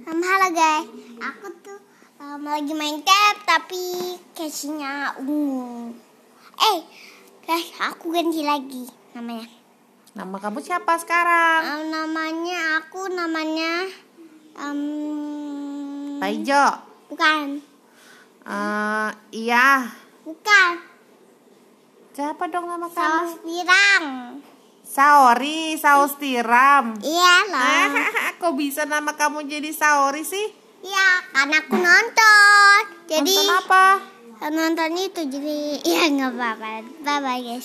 Um, halo guys, aku tuh um, lagi main tab tapi casingnya ungu. Eh, guys, aku ganti lagi namanya. Nama kamu siapa sekarang? Um, namanya aku namanya um, Taijo. bukan, Eh, iya. bukan. Siapa dong nama Saus kamu? pirang. Saori, saus tiram. Iya loh. Kok bisa nama kamu jadi Saori sih? Iya, karena aku nonton. Jadi Nonton apa? nonton itu jadi ya nggak apa-apa. Bye bye guys.